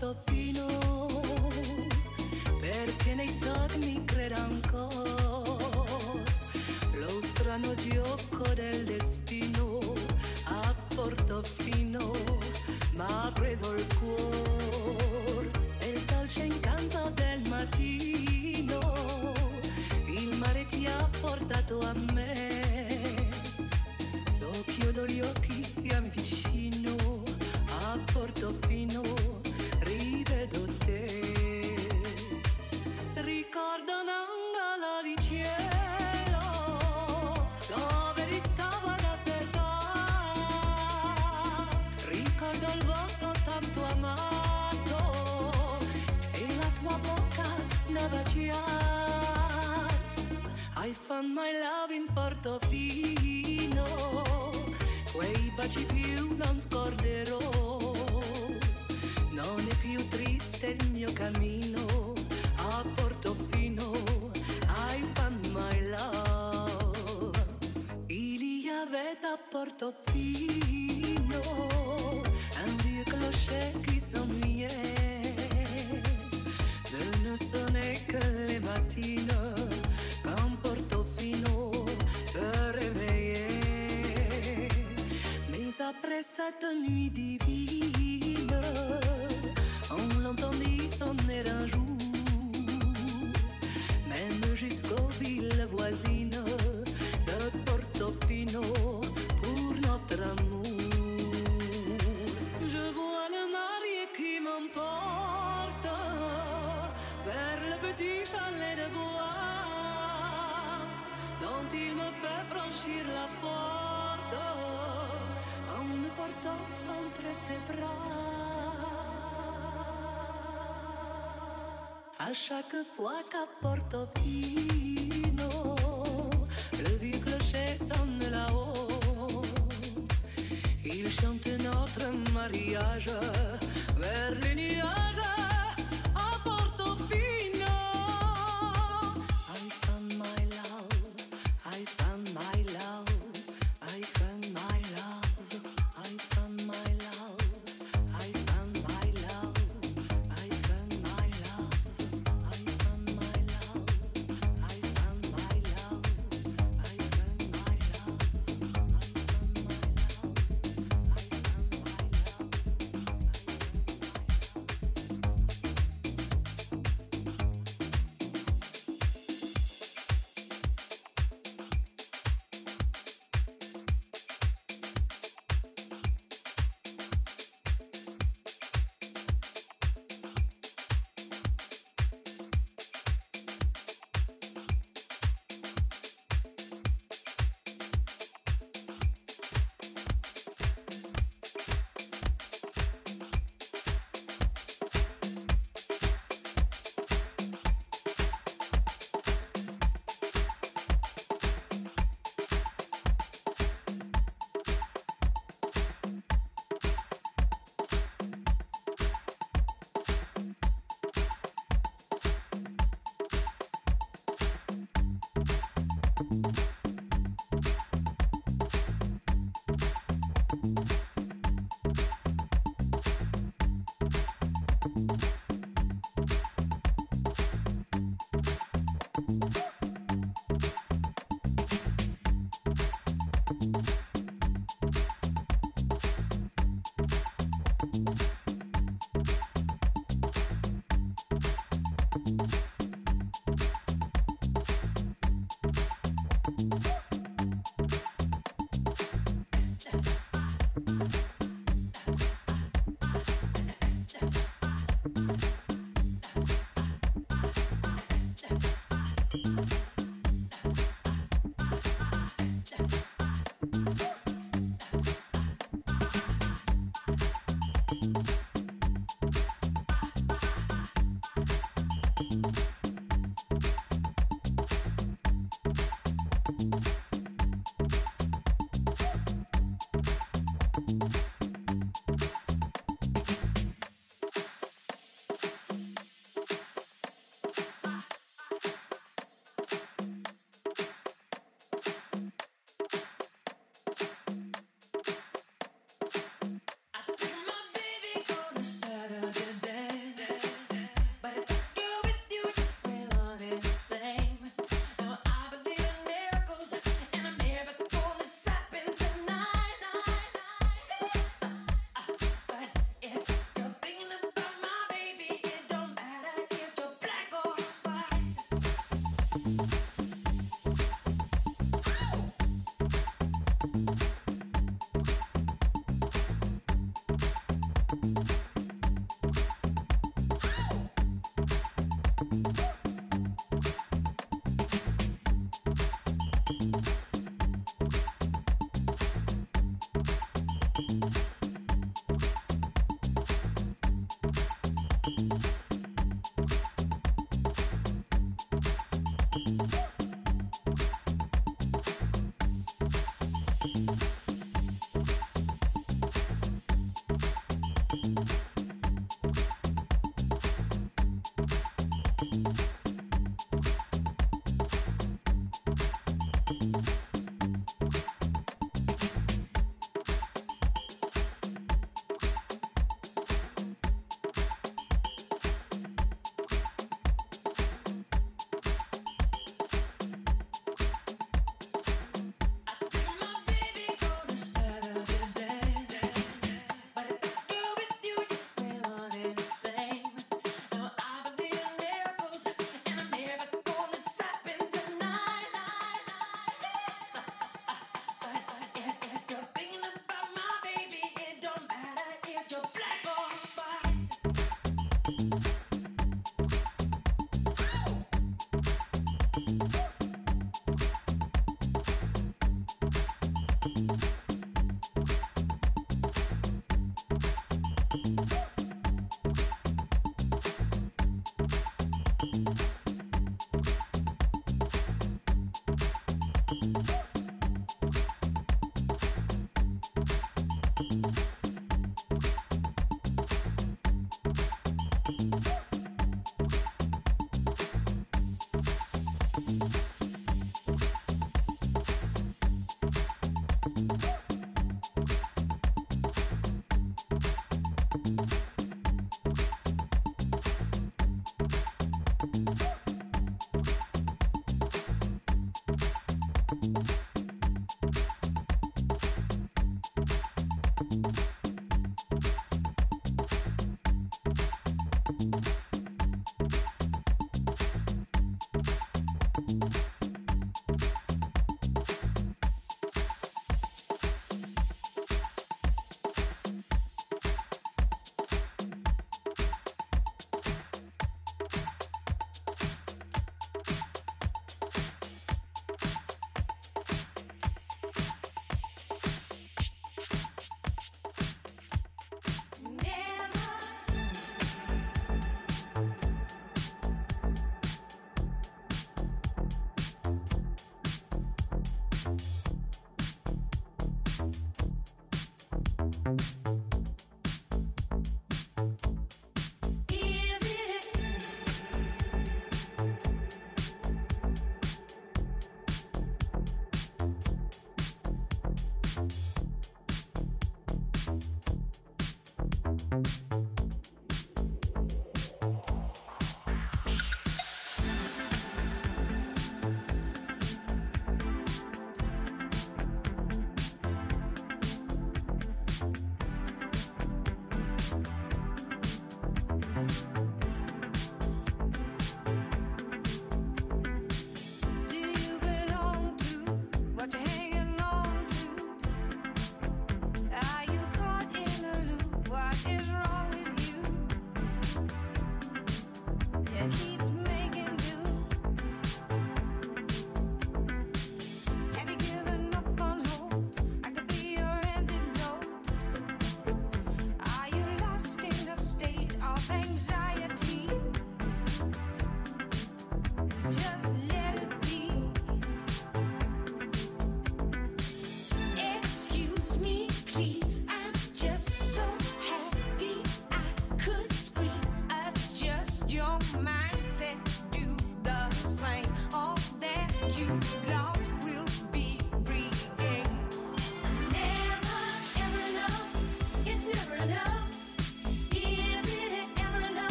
todo. found my love in Portofino, quei baci più non scorderò. Non è più triste il mio cammino a Portofino, I found my love. Ilia a Portofino, un vieux clocher qui s'ennuyait. Je ne sonnais que les matines. cette nuit divine. On l'entendit sonner un jour, même jusqu'aux villes voisines de Portofino pour notre amour. Je vois le marié qui m'emporte vers le petit chalet de bois dont il me fait franchir la porte. portó entre ses bras. Chaque fois qu'à Portofino, le vieux clocher sonne là-haut, il chante notre mariage vers les nuages.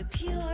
We're pure.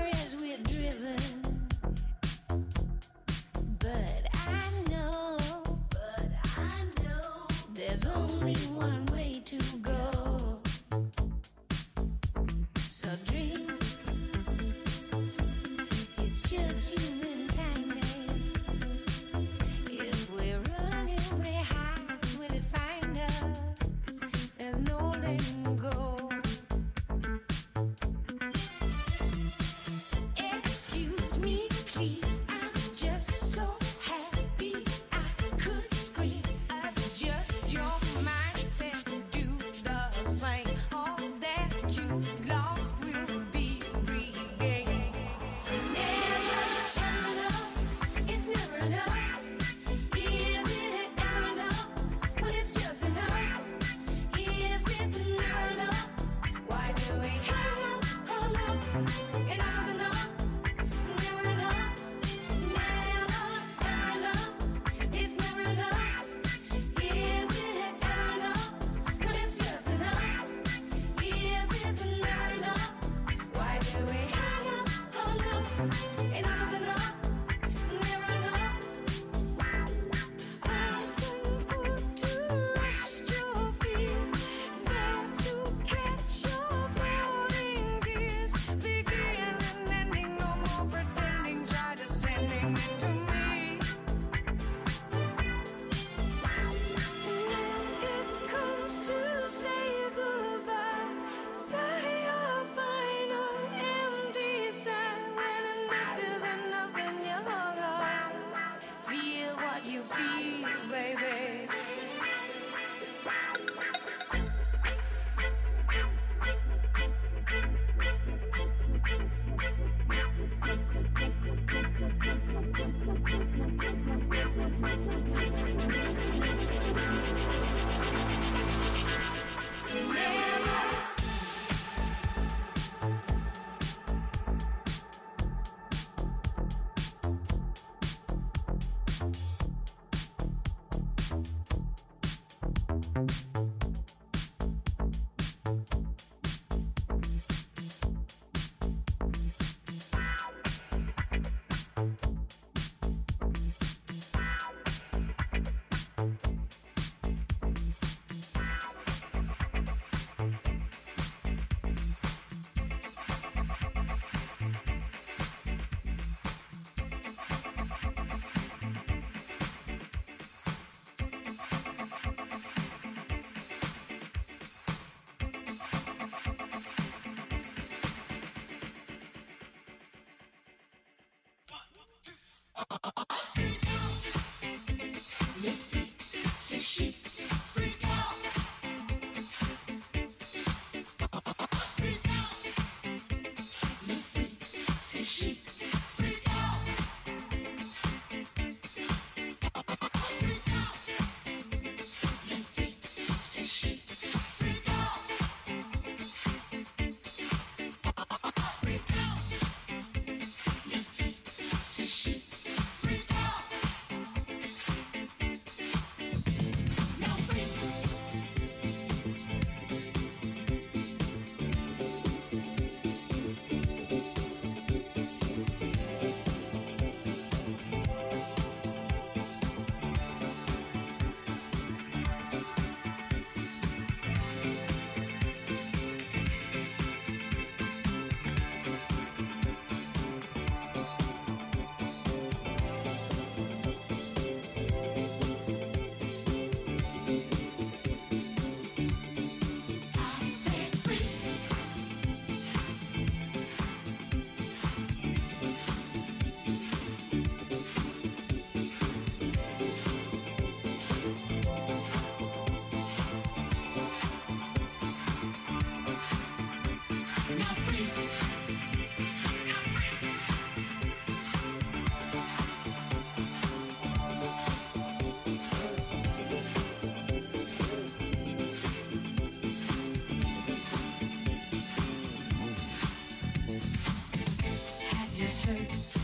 chase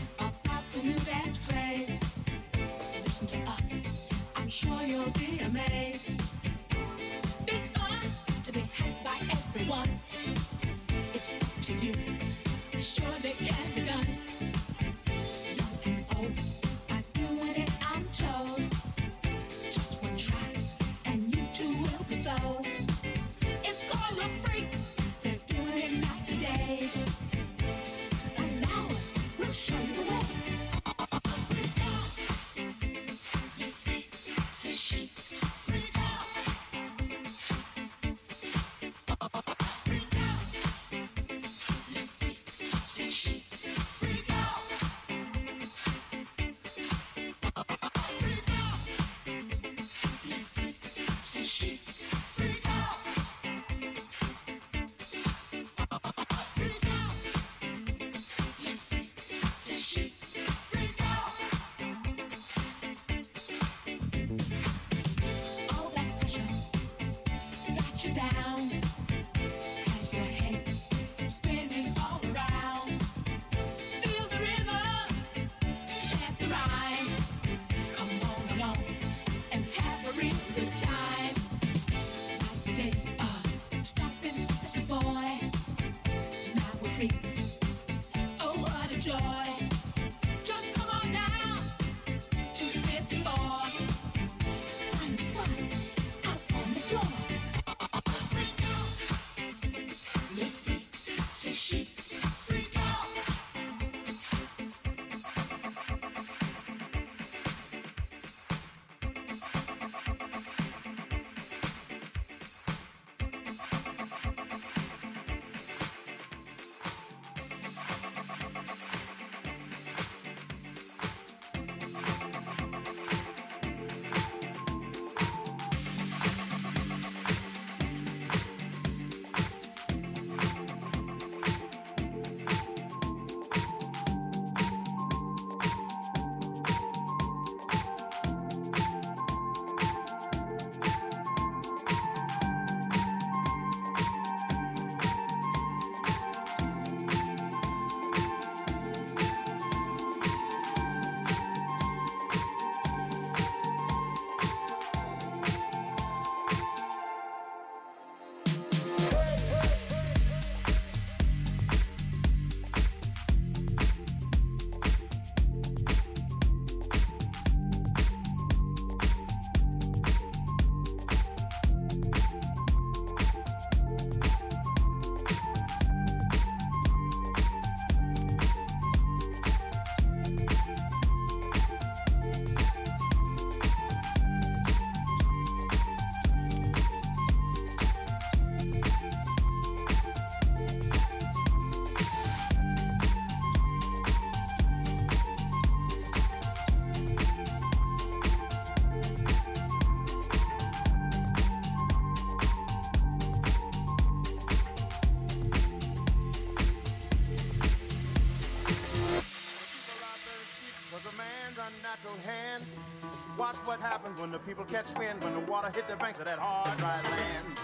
catch wind when the water hit the banks of that hard, dry land.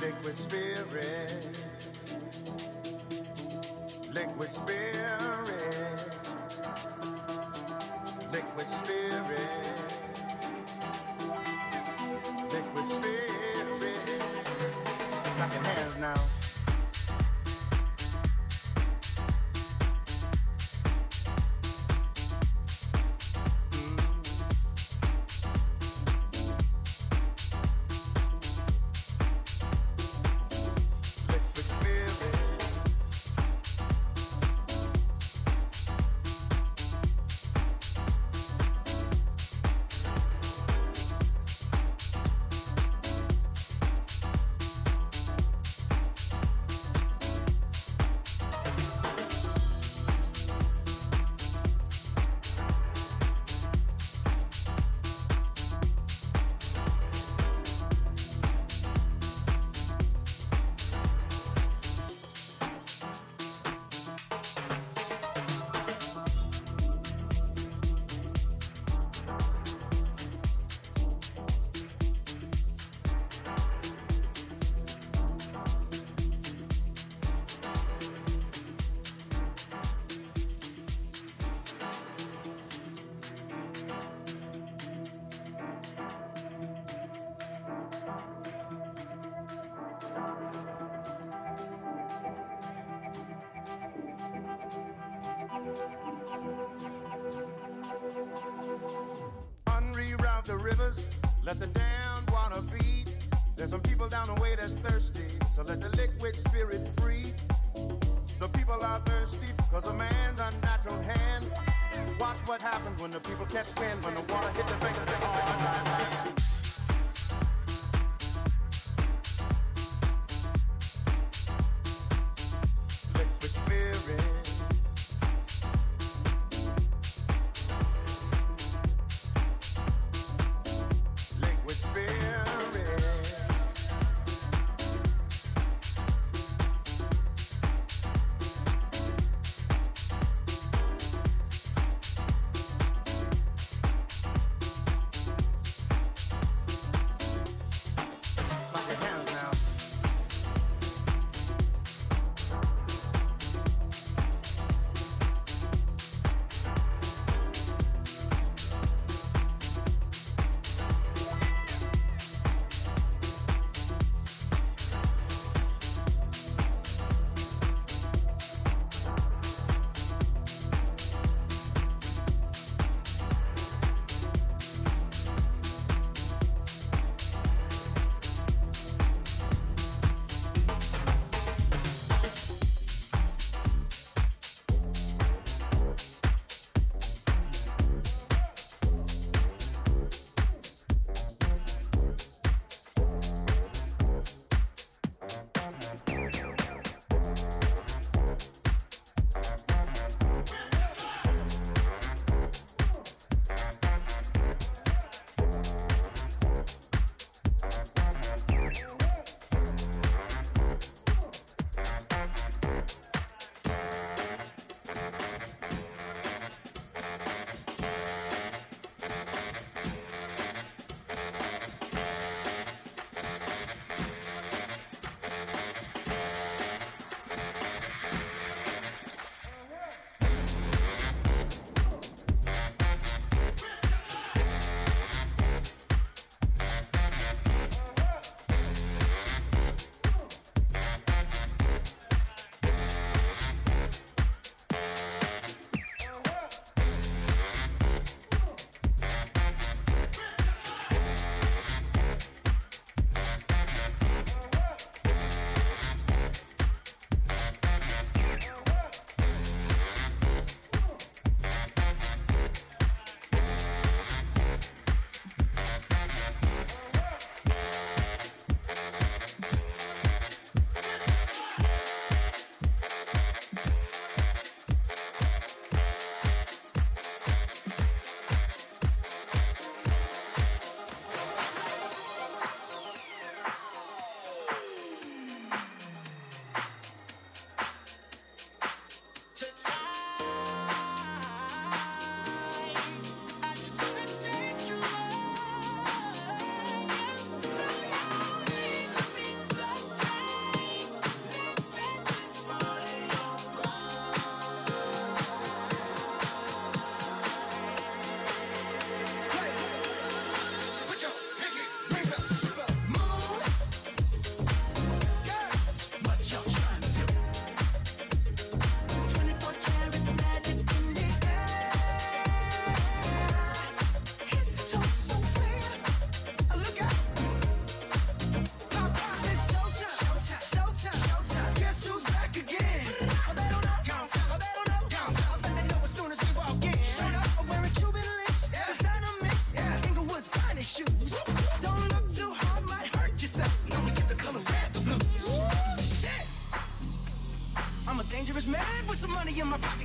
Liquid spirit, liquid spirit, liquid spirit, liquid spirit. Clap your hands now. let the damned water beat. There's some people down the way that's thirsty, so let the liquid spirit free. The people are thirsty because a man's unnatural hand. Watch what happens when the people catch wind, when the water hit the bank, the bank, "All.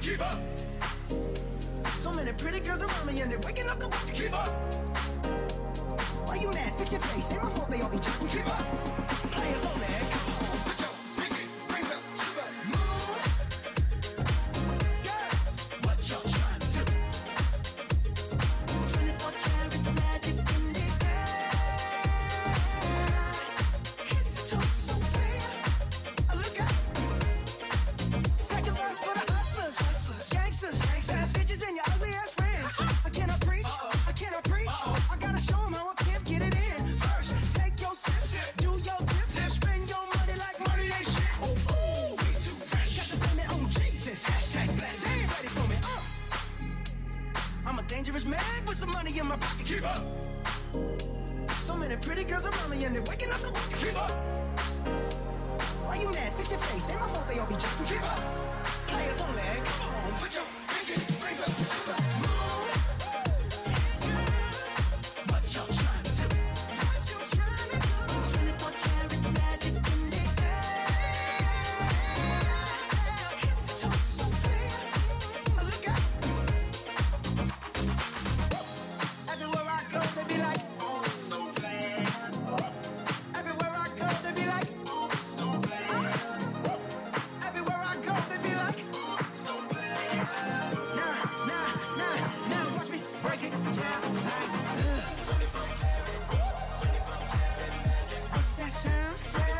Keep up. So many pretty girls around me and they're waking up the rock. Keep up. Why you mad? Fix your face. Ain't my fault they all be jocking. Keep up. Players only. What's that sound?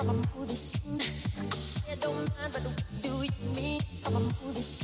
I'ma move this thing. I said, don't mind, but what do you mean? I'ma move this